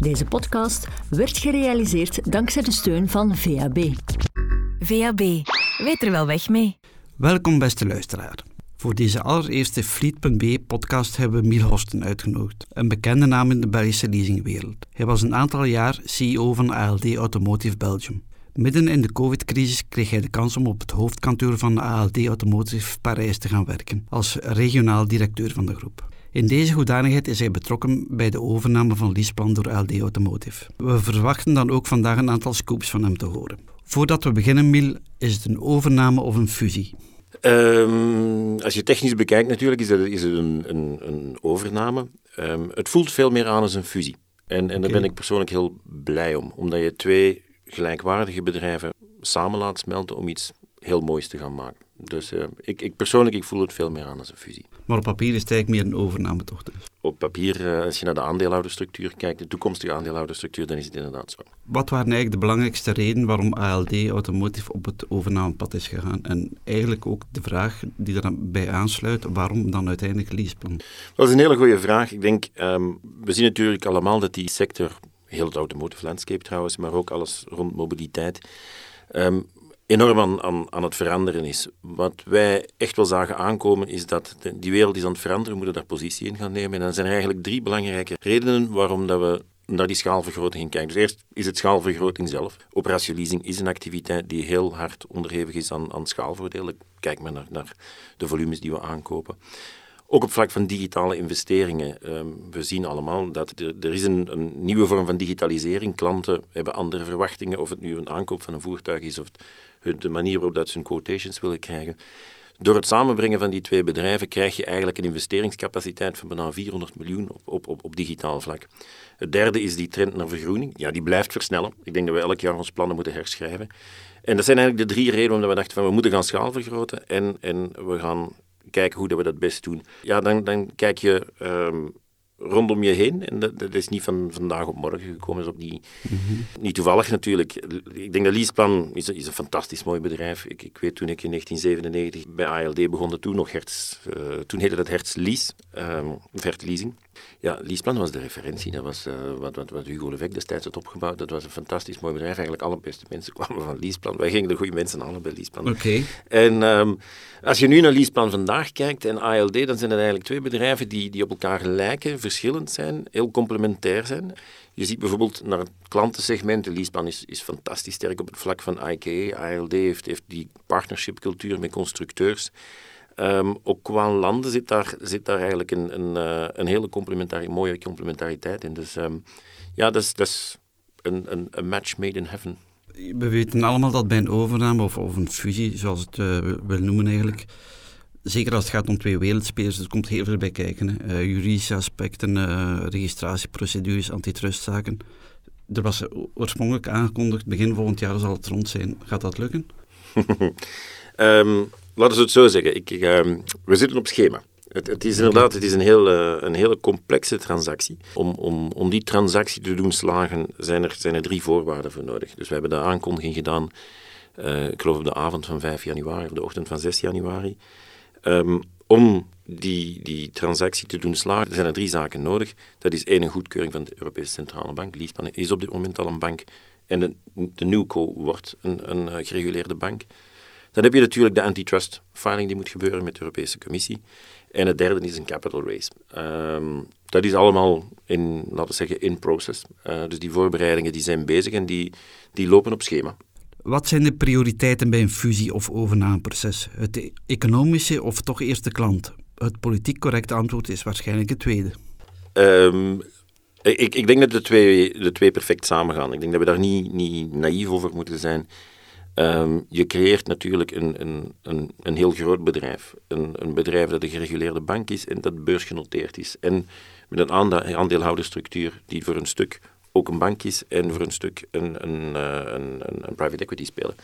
Deze podcast werd gerealiseerd dankzij de steun van VAB. VAB, weet er wel weg mee. Welkom beste luisteraar. Voor deze allereerste Fleet.b-podcast hebben we Miel Hosten uitgenodigd, een bekende naam in de Belgische leasingwereld. Hij was een aantal jaar CEO van ALD Automotive Belgium. Midden in de COVID-crisis kreeg hij de kans om op het hoofdkantoor van ALD Automotive Parijs te gaan werken, als regionaal directeur van de groep. In deze hoedanigheid is hij betrokken bij de overname van Leaseplan door ALD Automotive. We verwachten dan ook vandaag een aantal scoops van hem te horen. Voordat we beginnen, Miel, is het een overname of een fusie? Um, als je technisch bekijkt natuurlijk, is het, is het een, een, een overname. Um, het voelt veel meer aan als een fusie. En, en okay. daar ben ik persoonlijk heel blij om, omdat je twee gelijkwaardige bedrijven samen laat smelten om iets heel moois te gaan maken. Dus uh, ik, ik, persoonlijk ik voel het veel meer aan als een fusie. Maar op papier is het eigenlijk meer een overname toch? Dus? Op papier, uh, als je naar de aandeelhouderstructuur kijkt, de toekomstige aandeelhouderstructuur, dan is het inderdaad zo. Wat waren eigenlijk de belangrijkste redenen waarom ALD Automotive op het overnamepad is gegaan? En eigenlijk ook de vraag die er dan bij aansluit, waarom dan uiteindelijk Leaseplan? Dat is een hele goede vraag. Ik denk, um, we zien natuurlijk allemaal dat die sector, heel het automotive landscape trouwens, maar ook alles rond mobiliteit, um, enorm aan, aan, aan het veranderen is. Wat wij echt wel zagen aankomen is dat die wereld is aan het veranderen, we moeten daar positie in gaan nemen. En dan zijn eigenlijk drie belangrijke redenen waarom dat we naar die schaalvergroting kijken. Dus eerst is het schaalvergroting zelf. Operatieleasing is een activiteit die heel hard onderhevig is aan, aan schaalvoordelen. Kijk maar naar, naar de volumes die we aankopen. Ook op vlak van digitale investeringen. Um, we zien allemaal dat er, er is een, nieuwe vorm van digitalisering. Klanten hebben andere verwachtingen, of het nu een aankoop van een voertuig is of de manier waarop dat ze hun quotations willen krijgen. Door het samenbrengen van die twee bedrijven krijg je eigenlijk een investeringscapaciteit van bijna 400 miljoen op, op, op, op digitaal vlak. Het derde is die trend naar vergroening. Ja, die blijft versnellen. Ik denk dat we elk jaar onze plannen moeten herschrijven. En dat zijn eigenlijk de drie redenen waarom we dachten van we moeten gaan schaalvergroten en, en we gaan kijken hoe dat we dat best doen. Ja, dan, dan kijk je um, rondom je heen. En dat, dat, is niet van vandaag op morgen gekomen. Is op die, mm -hmm. Niet toevallig natuurlijk. Ik denk dat Leaseplan is, is een fantastisch mooi bedrijf. Ik, ik weet toen ik in 1997 bij ALD begon, toen nog Hertz, uh, toen heette dat Hertz Lease, um, Leasing. Ja, Leaseplan was de referentie. Dat was uh, wat, wat, wat Hugo Levec destijds had opgebouwd. Dat was een fantastisch mooi bedrijf. Eigenlijk alle beste mensen kwamen van Leaseplan. Wij gingen de goede mensen halen bij Leaseplan. Oké. Okay. En um, als je nu naar Leaseplan vandaag kijkt en ALD, dan zijn het eigenlijk twee bedrijven die, die op elkaar lijken, verschillend zijn, heel complementair zijn. Je ziet bijvoorbeeld naar het klantensegment, Leaseplan is, is fantastisch sterk op het vlak van IKE. ALD heeft, heeft die partnershipcultuur met constructeurs. Um, ook qua landen zit daar, zit daar eigenlijk een, een, uh, een hele complementari mooie complementariteit in. Dus um, ja, dat is, dat is een, een, een, match made in heaven. We weten allemaal dat bij een overname of, of een fusie, zoals het uh, wil noemen eigenlijk, zeker als het gaat om twee wereldspelers, er komt heel veel bij kijken. Uh, juridische aspecten, registratieprocedures, antitrustzaken. Er was oorspronkelijk aangekondigd, begin volgend jaar zal het rond zijn. Gaat dat lukken? um, laten we het zo zeggen. Ik, uh, we zitten op schema. Het, het, is inderdaad het is een, heel, uh, een hele complexe transactie. Om, om, om die transactie te doen slagen, zijn er, zijn er drie voorwaarden voor nodig. Dus we hebben de aankondiging gedaan, uh, ik geloof op de avond van 5 januari, of de ochtend van 6 januari. Um, om die, die transactie te doen slagen, zijn er drie zaken nodig. Dat is één, een goedkeuring van de Europese Centrale Bank. Leaseplan is op dit moment al een bank. En de, de Newco wordt een, een uh, gereguleerde bank. Dan heb je natuurlijk de antitrust filing die moet gebeuren met de Europese Commissie. En het derde is een capital raise. Um, dat is allemaal in, laten we zeggen, in process. Uh, dus die voorbereidingen die zijn bezig en die, die lopen op schema. Wat zijn de prioriteiten bij een fusie- of overnameproces? Het economische of toch eerst de klant? Het politiek correcte antwoord is waarschijnlijk het tweede. Um, ik, ik, denk dat de twee, de twee perfect samengaan. Ik denk dat we daar niet, niet naïef over moeten zijn. Um, je creëert natuurlijk een, een, een, een heel groot bedrijf. Een, een, bedrijf dat een gereguleerde bank is en dat beursgenoteerd is. En met een aandeelhouderstructuur die voor een stuk ook een bank is en voor een stuk een, een, een, een private equity speler.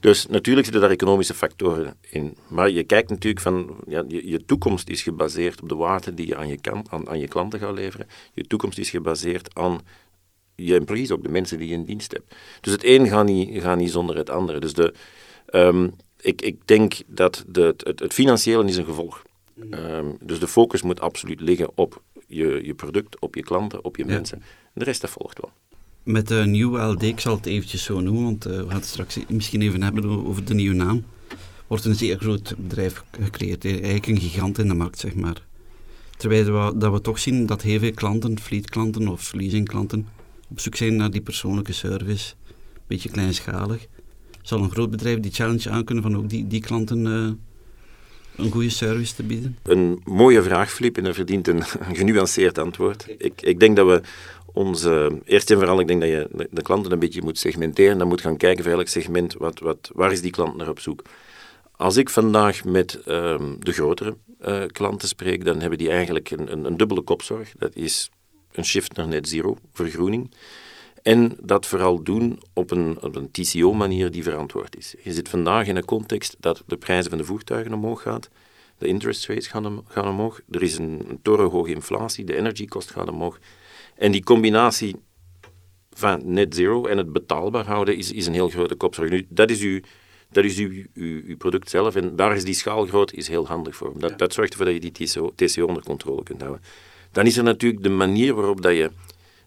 Dus natuurlijk zitten daar economische factoren in. Maar je kijkt natuurlijk van, ja, je, je toekomst is gebaseerd op de waarde die je aan je, aan je klanten gaat leveren. Je toekomst is gebaseerd aan je employees, ook de mensen die je in dienst hebt. Dus het een gaat niet, gaat niet zonder het andere. Dus de, um, ik, ik denk dat de, het, het financiële is een gevolg. Um, dus de focus moet absoluut liggen op je, je product, op je klanten, op je mensen. de rest dat volgt wel. Met de nieuwe LD, ik zal het eventjes zo noemen, want uh, we gaan het straks misschien even hebben over de nieuwe naam, wordt een zeer groot bedrijf gecreëerd. Eigenlijk een gigant in de markt, zeg maar. Terwijl we, dat we toch zien dat heel veel klanten, fleetklanten of leasingklanten, op zoek zijn naar die persoonlijke service. Een beetje kleinschalig. Zal een groot bedrijf die challenge aankunnen van ook die, die klanten uh, een goede service te bieden? Een mooie vraag, Filip, en dat verdient een, genuanceerd antwoord. Ik, ik denk dat we onze, eerst en vooral, ik denk dat je de klanten een beetje moet segmenteren. Dan moet gaan kijken voor elk segment, wat, wat, waar is die klant naar op zoek. Als ik vandaag met um, de grotere uh, klanten spreek, dan hebben die eigenlijk een, een, een, dubbele kopzorg. Dat is een shift naar net zero, vergroening. En dat vooral doen op een, op een TCO-manier die verantwoord is. Je zit vandaag in een context dat de prijzen van de voertuigen omhoog gaat, de interest rates gaan, gaan omhoog, er is een, een torenhoge inflatie, de energiekost gaat omhoog. En die combinatie van net zero en het betaalbaar houden is, is een heel grote kopzorg. Nu, dat is uw dat is uw, uw, uw, product zelf. En daar is die schaalgroot is heel handig voor. Dat, dat zorgt ervoor dat je die TCO, TCO onder controle kunt houden. Dan is er natuurlijk de manier waarop dat je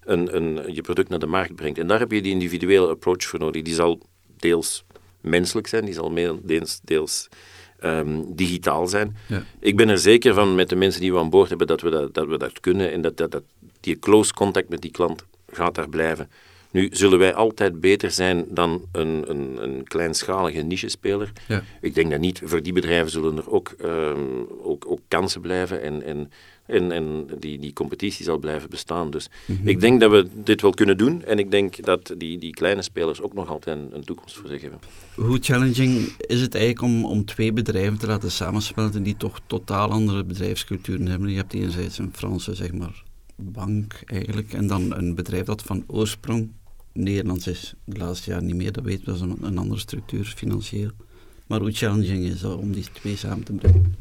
een, een, je product naar de markt brengt. En daar heb je die individuele approach voor nodig. Die zal deels menselijk zijn, die zal deels, deels um, digitaal zijn. Ja. Ik ben er zeker van met de mensen die we aan boord hebben dat we dat, dat, we dat kunnen en dat, dat, dat die close contact met die klant gaat daar blijven. Nu, zullen wij altijd beter zijn dan een, een, een kleinschalige nichespeler? Ja. Ik denk dat niet. Voor die bedrijven zullen er ook, um, ook, ook kansen blijven en, en, en, en die, die competitie zal blijven bestaan. Dus mhm. ik denk dat we dit wel kunnen doen en ik denk dat die, die kleine spelers ook nog altijd een, een toekomst voor zich hebben. Hoe challenging is het eigenlijk om, om twee bedrijven te laten samensmelten die toch totaal andere bedrijfsculturen hebben? Je hebt enerzijds een Franse, zeg maar, bank eigenlijk en dan een bedrijf dat van oorsprong Nederlands is de laatste jaren niet meer, dat weten we, dat is een, een andere structuur financieel. Maar hoe challenging is dat om die twee samen te brengen?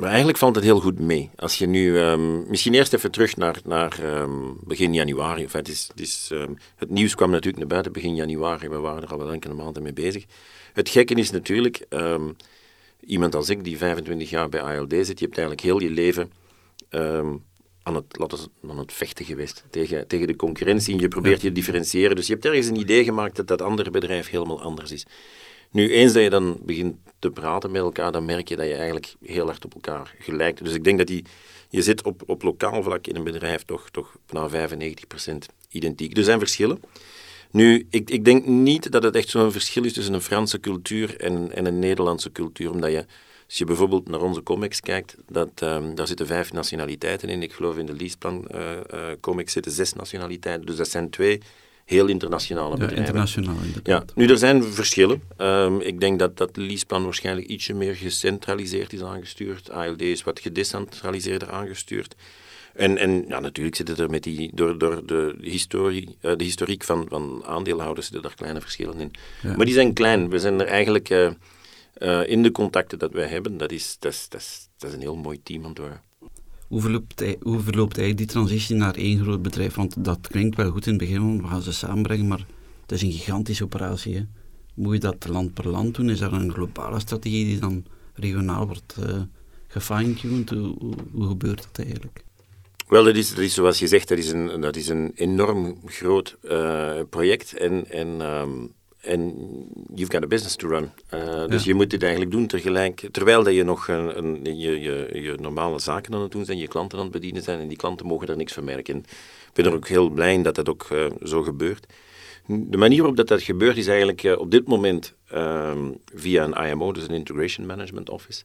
Maar eigenlijk valt het heel goed mee. Als je nu, um, misschien eerst even terug naar, naar um, begin januari. Enfin, het, is, het, is, um, het, nieuws kwam natuurlijk naar buiten begin januari. We waren er al wel enkele maanden mee bezig. Het gekke is natuurlijk, iemand als ik die 25 jaar bij ALD zit, je hebt eigenlijk heel je leven aan het, laten we, aan het vechten geweest tegen, tegen de concurrentie. En je probeert je te differentiëren. Dus je hebt ergens een idee gemaakt dat dat andere bedrijf helemaal anders is. Nu, eens dat je dan begint te praten met elkaar, dan merk je dat je eigenlijk heel hard op elkaar gelijkt. Dus ik denk dat die, je zit op, op lokaal vlak in een bedrijf toch, toch bijna 95% identiek. Er zijn verschillen. Nu, ik, ik denk niet dat het echt zo'n verschil is tussen een Franse cultuur en, en een Nederlandse cultuur, omdat je als je bijvoorbeeld naar onze comics kijkt, dat, um, daar zitten vijf nationaliteiten in. Ik geloof in de Leaseplan uh, uh, comics zitten zes nationaliteiten. Dus dat zijn twee heel internationale bedrijven. Ja, internationaal inderdaad. Ja, nu, er zijn verschillen. Um, ik denk dat dat Leaseplan waarschijnlijk ietsje meer gecentraliseerd is aangestuurd. ALD is wat gedecentraliseerder aangestuurd. En, en ja, natuurlijk zitten er met die, door, door de, historie, uh, de historiek van, van aandeelhouders zitten er kleine verschillen in. Ja. Maar die zijn klein. We zijn er eigenlijk... Uh, uh, in de contacten dat wij hebben, dat is, dat is, dat is, dat is een heel mooi team aan het worden. Hoe verloopt, verloopt eigenlijk die transitie naar één groot bedrijf? Want dat klinkt wel goed in het begin, we gaan ze samenbrengen, maar het is een gigantische operatie. Moet je dat land per land doen? Is er een globale strategie die dan regionaal wordt uh, gefine-tuned? Hoe, hoe, gebeurt dat eigenlijk? Wel, dat is, dat zoals je zegt, dat is een, dat is een enorm groot uh, project. En, en um, en you've got a business to run. Uh, dus je moet dit eigenlijk doen tegelijk, terwijl dat je nog een, een, je, je, je, normale zaken aan het doen zijn, je klanten aan het bedienen zijn en die klanten mogen er niks van merken. ik ben er ook heel blij in dat dat ook uh, zo gebeurt. De manier waarop dat, dat gebeurt is eigenlijk uh, op dit moment ehm, via een IMO, dus een Integration Management Office.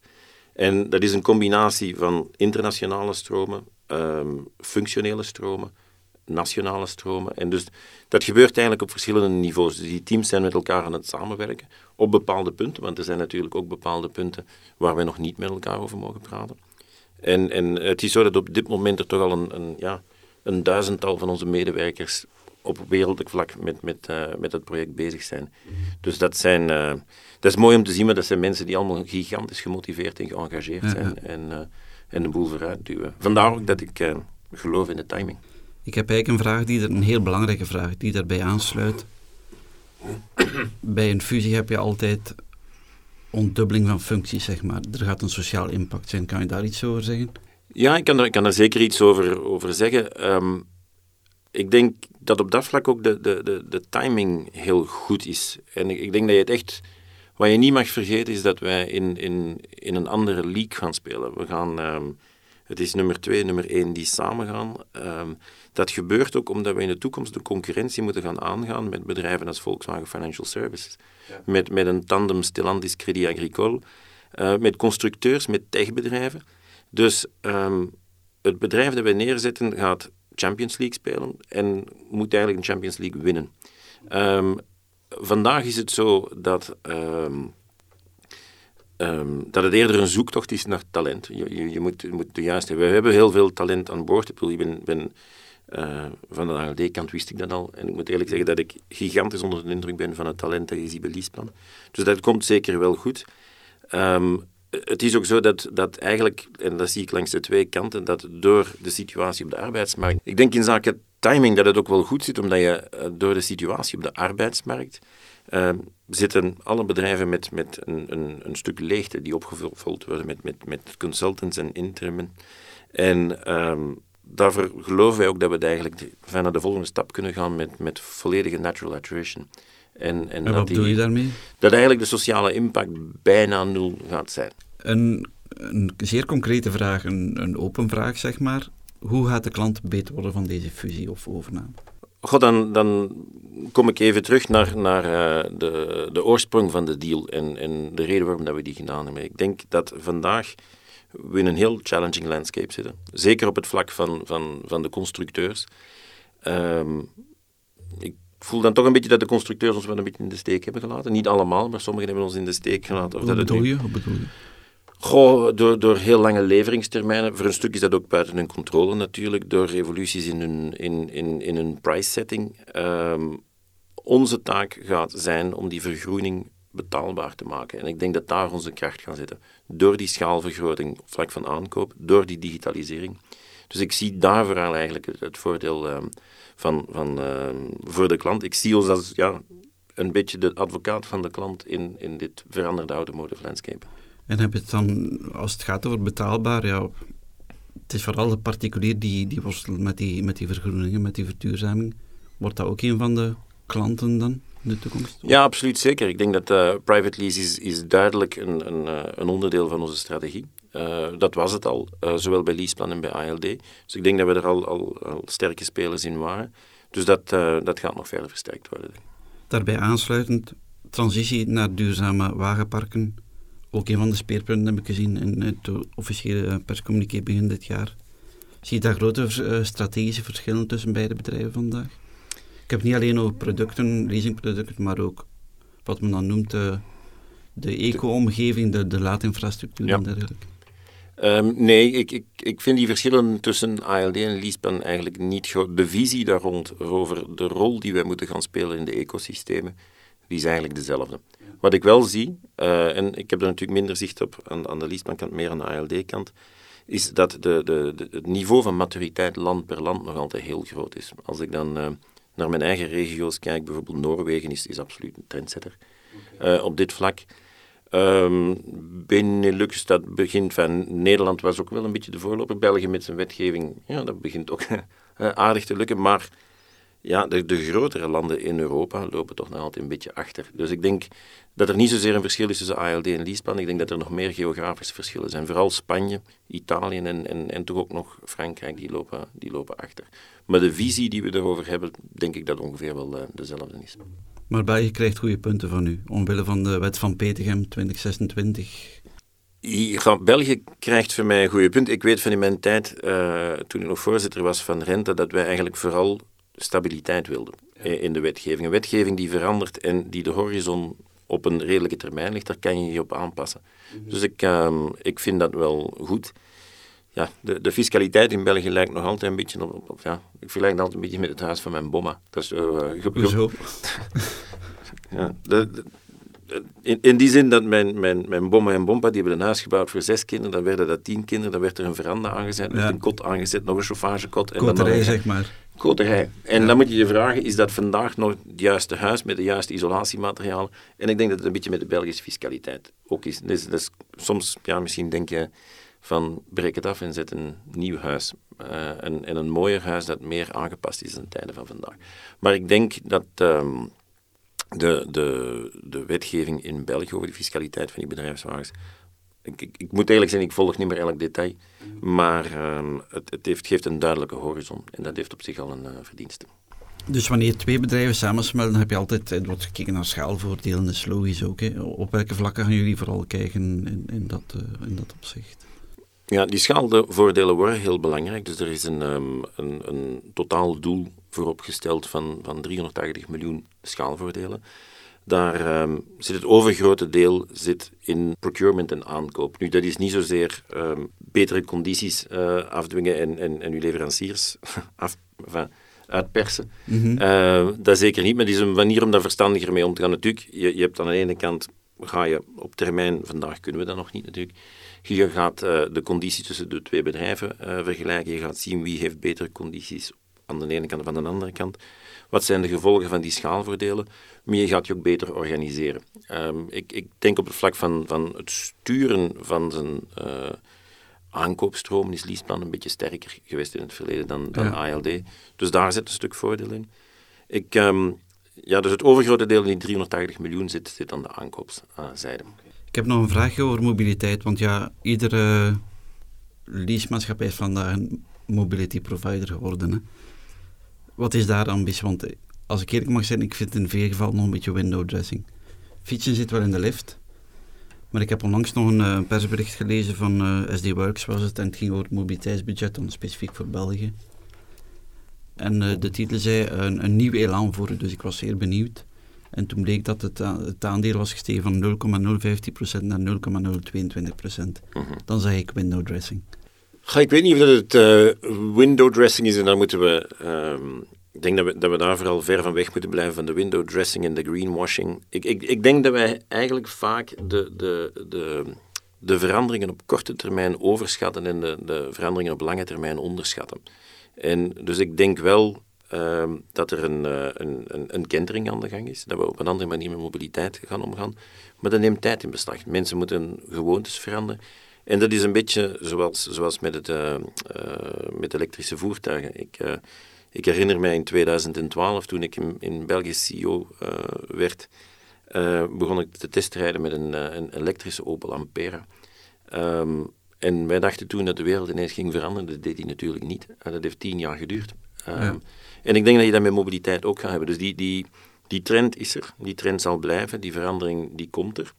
En dat is een combinatie van internationale stromen, um, functionele stromen, nationale stromen. En dus dat gebeurt eigenlijk op verschillende niveaus. Dus die teams zijn met elkaar aan het samenwerken op bepaalde punten, want er zijn natuurlijk ook bepaalde punten waar we nog niet met elkaar over mogen praten. En, en het is zo dat op dit moment er toch al een, een, ja, een duizendtal van onze medewerkers op wereldelijk vlak met, met, uh, met het project bezig zijn. Dus dat, zijn, uh, dat is mooi om te zien, maar dat zijn mensen die allemaal gigantisch gemotiveerd en geëngageerd zijn en, uh, en de boel vooruit duwen. Vandaar ook dat ik geloof in de timing. Ik heb eigenlijk een vraag die er, een heel belangrijke vraag, die daarbij aansluit. Bij een fusie heb je altijd ontdubbeling van functies, zeg maar. Er gaat een sociaal impact zijn. Kan je daar iets over zeggen? Ja, ik kan er, ik kan er zeker iets over, over zeggen. Ehm, ik denk dat op dat vlak ook de, de, de, de timing heel goed is. En ik, ik, denk dat je het echt... Wat je niet mag vergeten is dat wij in, in, in een andere league gaan spelen. We gaan... Ehm, het is nummer twee en nummer één die samen gaan. Ehm, dat gebeurt ook omdat we in de toekomst de concurrentie moeten gaan aangaan met bedrijven als Volkswagen Financial Services. Met, met een tandem Stellantis Crédit Agricole. Uh, met constructeurs, met techbedrijven. Dus um, het bedrijf dat we neerzetten gaat Champions League spelen en moet eigenlijk een Champions League winnen. Um, vandaag is het zo dat, um, um, dat het eerder een zoektocht is naar talent. Je, je, moet, moet de juiste... We hebben heel veel talent aan boord. Ik ben, ben uh, van de ALD-kant wist ik dat al. En ik moet eerlijk zeggen dat ik gigantisch onder de indruk ben van het talent dat je ziet bij Liesplan. Dus dat komt zeker wel goed. Um, het is ook zo dat, dat eigenlijk, en dat zie ik langs de twee kanten, dat door de situatie op de arbeidsmarkt. Ik denk in zaken timing dat het ook wel goed zit, omdat je eh, door de situatie op de arbeidsmarkt. Uh, zitten alle bedrijven met, met een, een, een, stuk leegte die opgevuld worden met, met, met consultants en interimen. En um, daarvoor geloven wij ook dat we eigenlijk van naar de volgende stap kunnen gaan met, met volledige natural attrition. En, en, en wat die, doe je daarmee? Dat eigenlijk de sociale impact bijna nul gaat zijn. Een, een zeer concrete vraag, een, een open vraag zeg maar. Hoe gaat de klant beter worden van deze fusie of overname? God, dan, dan kom ik even terug naar, naar uh, de, de oorsprong van de deal en, en de reden waarom dat we die gedaan hebben. Ik denk dat vandaag we in een heel challenging landscape zitten. Zeker op het vlak van, van, van de constructeurs. Um, ik voel dan toch een beetje dat de constructeurs ons wel een beetje in de steek hebben gelaten. Niet allemaal, maar sommigen hebben ons in de steek gelaten. Of Wat bedoel je? Wat bedoel je? Goh, door, door heel lange leveringstermijnen. Voor een stuk is dat ook buiten hun controle natuurlijk. Door revoluties in hun, in, in, in hun price setting. Um, onze taak gaat zijn om die vergroening betaalbaar te maken. En ik denk dat daar onze kracht gaat zitten. Door die schaalvergroting op vlak van aankoop, door die digitalisering. Dus ik zie daar vooral eigenlijk het, voordeel um, van, van, uh, voor de klant. Ik zie ons als ja, een beetje de advocaat van de klant in, in dit veranderde automotive landscape. En heb je het dan, als het gaat over betaalbaar, ja, het is vooral de particulier die, die worstelt met die, met die vergroeningen, met die verduurzaming. Wordt dat ook een van de klanten dan in de toekomst? Ja, absoluut zeker. Ik denk dat uh, private lease is, is duidelijk een, een, uh, een onderdeel van onze strategie. Uh, dat was het al, zowel bij Leaseplan en bij ALD. Dus ik denk dat we er al, al, al sterke spelers in waren. Dus dat, dat gaat nog verder versterkt worden. Daarbij aansluitend, transitie naar duurzame wagenparken ook een van de speerpunten heb ik gezien in het officiële perscommuniqué begin dit jaar. Zie je daar grote uh, strategische verschillen tussen beide bedrijven vandaag? Ik heb het niet alleen over producten, leasingproducten, maar ook wat men dan noemt de, de eco-omgeving, de, de laadinfrastructuur ja. en dergelijke. Um, nee, ik, ik, ik vind die verschillen tussen ALD en Leaseplan eigenlijk niet groot. De visie daar rond, over de rol die wij moeten gaan spelen in de ecosystemen, die is eigenlijk dezelfde. Wat ik wel zie, uh, en ik heb er natuurlijk minder zicht op aan, aan de Leasebank-kant, meer aan de ALD-kant, is dat de, de, de, het niveau van maturiteit land per land nog altijd heel groot is. Als ik dan uh, naar mijn eigen regio's kijk, bijvoorbeeld Noorwegen is, is absoluut een trendsetter okay. uh, op dit vlak. Um, Benelux, dat begint van... Nederland was ook wel een beetje de voorloper. België met zijn wetgeving, ja, dat begint ook aardig te lukken. Maar ja, de, de, grotere landen in Europa lopen toch nog altijd een beetje achter. Dus ik denk dat er niet zozeer een verschil is tussen ALD en Leaseplan. Ik denk dat er nog meer geografische verschillen zijn. Vooral Spanje, Italië en, en, en toch ook nog Frankrijk, die lopen, die lopen achter. Maar de visie die we erover hebben, denk ik dat ongeveer wel uh, dezelfde is. Maar België krijgt goede punten van u, omwille van de wet van Petegem 2026. Ja, België krijgt voor mij een goede punt. Ik weet van in mijn tijd, uh, toen ik nog voorzitter was van Rente, dat wij eigenlijk vooral stabiliteit wilden in de wetgeving. Een wetgeving die verandert en die de horizon op een redelijke termijn ligt, daar kan je je op aanpassen. Mhm. Dus ik, um, ik vind dat wel goed. Ja, de, de fiscaliteit in België lijkt nog altijd een beetje op, op ja, ik vergelijk het altijd een beetje met het huis van mijn bomma. Dat is, uh, ja, de, de, in, in die zin dat mijn, mijn, mijn bomma en bompa, die hebben een huis gebouwd voor zes kinderen, dan werden dat tien kinderen, dan werd er een veranda aangezet, ja. een kot aangezet, nog een chauffagekot. En Koterij, dan nog, zeg maar. Koterij. En ja. dan moet je je vragen, is dat vandaag nog het juiste huis met de juiste isolatiematerialen? En ik denk dat het een beetje met de Belgische fiscaliteit ook is. Dus, dus soms, ja, misschien denk je van breek het af en zet een nieuw huis. Uh, en, en, een mooier huis dat meer aangepast is aan de tijden van vandaag. Maar ik denk dat um, de, de, de wetgeving in België over de fiscaliteit van die bedrijfswagens. Ik, ik, ik, moet eerlijk zijn, ik volg niet meer elk detail. Maar um, het, het heeft, geeft een duidelijke horizon. En dat heeft op zich al een uh, verdienste. Dus wanneer twee bedrijven samensmelten, heb je altijd, er wordt gekeken naar schaalvoordelen, dat is logisch ook. Hè. Op welke vlakken gaan jullie vooral kijken in, in, dat, uh, in dat opzicht? Ja, die schaalvoordelen worden heel belangrijk. Dus er is een, um, een, een totaal doel vooropgesteld van, van 380 miljoen schaalvoordelen. Daar um, zit het overgrote deel zit in procurement en aankoop. Nu, dat is niet zozeer um, betere condities uh, afdwingen en, en, en uw leveranciers af, enfin, uitpersen. Mm -hmm. uh, dat zeker niet, maar het is een manier om daar verstandiger mee om te gaan. Natuurlijk, je, je hebt aan de ene kant, ga je op termijn, vandaag kunnen we dat nog niet natuurlijk, je gaat uh, de condities tussen de twee bedrijven uh, vergelijken. Je gaat zien wie heeft betere condities aan de ene kant en aan de andere kant. Wat zijn de gevolgen van die schaalvoordelen? Maar je gaat je ook beter organiseren. Um, ik, ik, denk op het vlak van, van het sturen van zijn uh, aankoopstroom is Leaseplan een beetje sterker geweest in het verleden dan, dan ja. ALD. Dus daar zit een stuk voordeel in. Ik, um, ja, dus het overgrote deel, die 380 miljoen, zit, zit aan de aankoopszijde. Ik heb nog een vraagje over mobiliteit, want ja, iedere leasemaatschappij is vandaag een mobility provider geworden. Hè. Wat is daar ambitie? Want als ik eerlijk mag zijn, ik vind het in veel gevallen nog een beetje window dressing. Fietsen zit wel in de lift, maar ik heb onlangs nog een uh, persbericht gelezen van uh, SD Works was het en het ging over het mobiliteitsbudget, dan specifiek voor België. En uh, de titel zei een, een nieuw elan voor, dus ik was zeer benieuwd. En toen bleek dat het, het aandeel was gestegen van 0,015% naar 0,022%. Mm -hmm. Dan zeg ik window dressing. Ik weet niet of dat het uh, window dressing is en dan moeten we... Um, ik denk dat we, dat we daar vooral ver van weg moeten blijven van de window dressing en de greenwashing. Ik, ik, ik denk dat wij eigenlijk vaak de, de, de, de veranderingen op korte termijn overschatten en de, de veranderingen op lange termijn onderschatten. En dus ik denk wel uh, dat er een, uh, een, een, een kentering aan de gang is, dat we op een andere manier met mobiliteit gaan omgaan. Maar dat neemt tijd in beslag. Mensen moeten gewoontes veranderen. En dat is een beetje zoals, zoals met, het, uh, met elektrische voertuigen. Ik, ik herinner mij in 2012, toen ik in, in België CEO werd, begon ik te testrijden met een, een elektrische Opel Ampera. Um, en wij dachten toen dat de wereld ineens ging veranderen. Dat deed hij natuurlijk niet. dat heeft tien jaar geduurd. Um, ja. En ik denk dat je dat met mobiliteit ook gaat hebben. Dus die, die, die trend is er, die trend zal blijven, die verandering die komt er.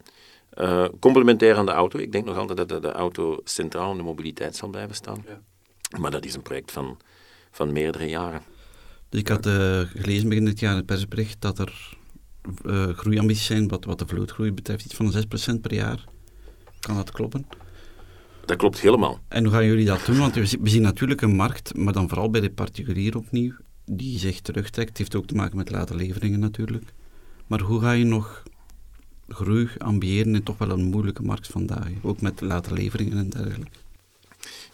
Uh, complementair aan de auto. Ik denk nog altijd dat de, auto centraal in de mobiliteit zal blijven staan. Ja. Maar dat is een project van, van meerdere jaren. Dus ik had uh, gelezen begin dit jaar in het persbericht dat er uh, groeiambities zijn wat, wat de vlootgroei betreft, iets van 6% per jaar. Kan dat kloppen? Dat klopt helemaal. En hoe gaan jullie dat doen? Want we zien natuurlijk een markt, maar dan vooral bij de particulier opnieuw, die zich terugtrekt. Het heeft ook te maken met late leveringen natuurlijk. Maar hoe ga je nog groei ambiëren in toch wel een moeilijke markt vandaag? Ook met late leveringen en dergelijke.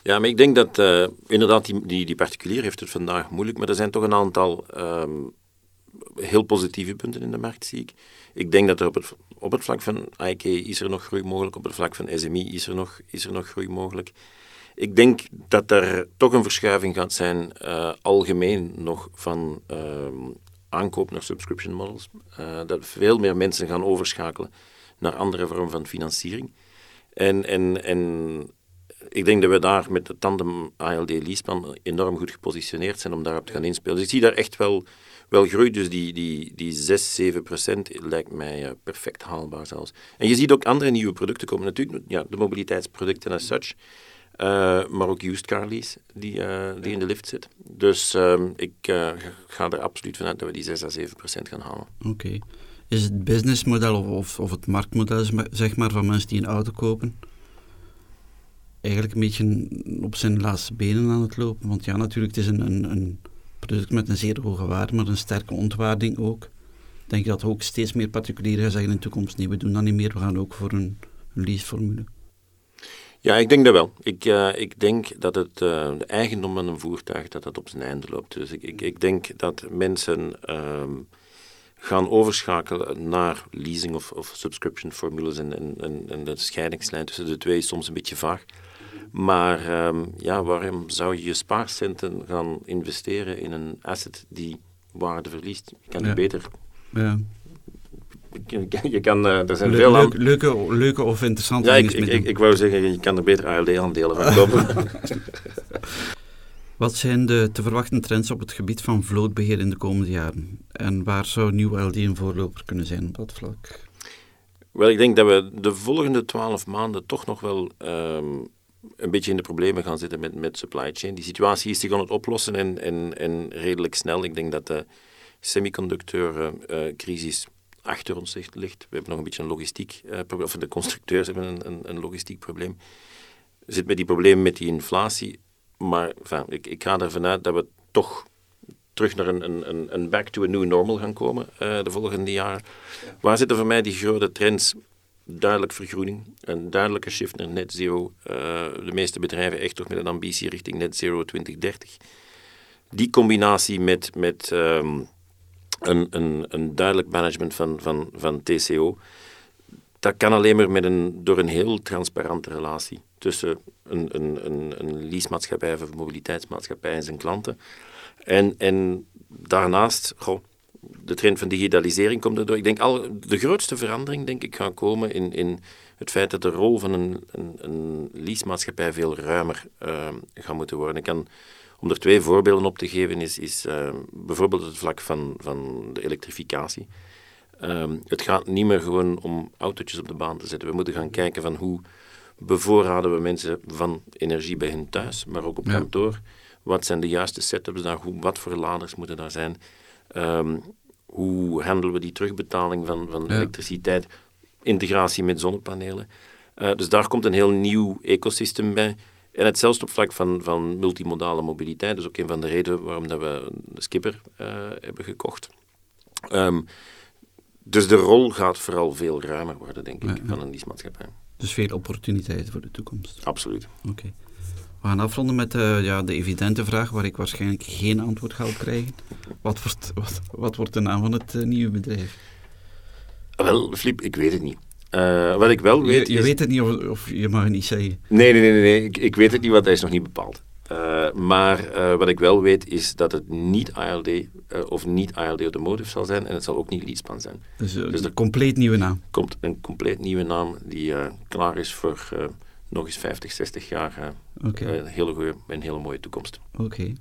Ja, maar ik denk dat uh, inderdaad die, die, particulier heeft het vandaag moeilijk, maar er zijn toch een aantal um, heel positieve punten in de markt, zie ik. Ik denk dat er op het, op het vlak van IK is er nog groei mogelijk, op het vlak van SMI is er nog, is er nog groei mogelijk. Ik denk dat er toch een verschuiving gaat zijn, uh, algemeen nog, van uh, aankoop naar subscription models. Uh, dat veel meer mensen gaan overschakelen naar andere vormen van financiering. En, en, en ik denk dat we daar met de tandem ALD-leaseplan enorm goed gepositioneerd zijn om daarop te gaan inspelen. Dus ik zie daar echt wel, wel groei. Dus die, die, die 6, 7 procent lijkt mij uh, perfect haalbaar zelfs. En je ziet ook andere nieuwe producten komen. Natuurlijk, ja, de mobiliteitsproducten as such. Uh, maar ook used car lease die, uh, die in de lift zit. Dus uh, ik ga er absoluut vanuit dat we die 6 à 7 procent gaan halen. Oké. Is het businessmodel of, of, of, het marktmodel zeg maar, van mensen die een auto kopen eigenlijk een beetje op zijn laatste benen aan het lopen? Want ja, natuurlijk, het is een, een, een product met een zeer hoge waarde, maar een sterke ontwaarding ook. Denk je dat ook steeds meer particulieren gaan zeggen in de toekomst, nee, we doen dat niet meer, we gaan ook voor een leaseformule? Ja, ik denk dat wel. Ik, uh, ik denk dat het, uh, de eigendom van een voertuig dat dat op zijn einde loopt. Dus ik, ik, ik denk dat mensen uh, gaan overschakelen naar leasing of, of subscription formules en, en, en, de scheidingslijn tussen de twee is soms een beetje vaag. Maar ehm, ja, waarom zou je je spaarcenten gaan investeren in een asset die waarde verliest? Je kan Ja. beter... Ja. Je, kan, eh, er zijn Le- veel aan... leuke, leuke, of interessante Ja, ik, dingen ik, ik, ik wou zeggen, je kan er beter ALD-aandelen van kopen. Wat zijn de te verwachten trends op het gebied van vlootbeheer in de komende jaren? En waar zou nieuw LD een voorloper kunnen zijn op dat vlak? Wel, ik denk dat we de volgende twaalf maanden toch nog wel ehm, een beetje in de problemen gaan zitten met, met supply chain. Die situatie is zich aan het oplossen en, en, en redelijk snel. Ik denk dat de semiconducteur-crisis achter ons ligt-. We hebben nog een beetje een logistiek eh, probleem, of de constructeurs hebben een, een, een logistiek probleem. Zitten met die problemen met die inflatie, maar enfin, ik, ik ga ervan uit dat we toch terug naar een, een- een, een back to a new normal gaan komen eh, de volgende jaren. Waar zitten voor mij die grote trends? Duidelijk vergroening, een duidelijke shift naar net zero. Eh, de meeste bedrijven echt toch met een ambitie richting net zero 2030. Die combinatie met, met ehm, een, een, een duidelijk management van, van, van TCO, dat kan alleen maar met een, door een heel transparante relatie tussen een, een, een, een leasemaatschappij of een mobiliteitsmaatschappij en zijn klanten. En, en daarnaast, goh, de trend van digitalisering komt erdoor. Ik denk al, de grootste verandering, denk ik, gaat komen in, in het feit dat de rol van een, een, een leasemaatschappij veel ruimer uh, moeten worden. Kan, om er twee voorbeelden op te geven, is, is uh, bijvoorbeeld het vlak van, van de elektrificatie. Um, het gaat niet meer gewoon om autootjes op de baan te zetten. We moeten gaan kijken van hoe bevoorraden we mensen van energie bij hen thuis, maar ook op Ja. kantoor. Wat zijn de juiste setups daar? Hoe, wat voor laders moeten daar zijn? Um, hoe handelen we die terugbetaling van, van Ja. elektriciteit? Integratie met zonnepanelen. Uh, dus daar komt een heel nieuw ecosysteem bij. En hetzelfde op vlak van, van multimodale mobiliteit. Dat is ook een van de redenen waarom dat we de Skipper uh, hebben gekocht. Um, dus de rol gaat vooral veel ruimer worden, denk ik, Ja, ja. van een leasemaatschappij. Dus veel opportuniteiten voor de toekomst. Absoluut. Oké. We gaan afronden met eh, ja, de evidente vraag waar ik waarschijnlijk geen antwoord ga op krijgen. Wat wordt, wat, wat wordt de naam van het eh, nieuwe bedrijf? Wel, Flip, ik weet het niet. Uh, wat ik wel weet je, je is... weet het niet of, of je mag het niet zeggen. Nee, nee, nee, nee. Ik, ik weet het niet, want hij is nog niet bepaald. Uh, maar uh, wat ik wel weet is dat het niet ALD of niet ALD Automotive zal zijn en het zal ook niet Leadspan zijn. Dus, Dus een er- compleet nieuwe naam. komt een compleet nieuwe naam die eh, klaar is voor eh, nog eens 50, 60 jaar eh, een, hele goeie, een hele mooie toekomst. oké.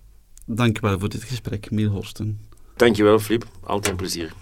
Dankjewel voor dit gesprek, Miel Horsten. Dankjewel, Flip. Altijd een plezier.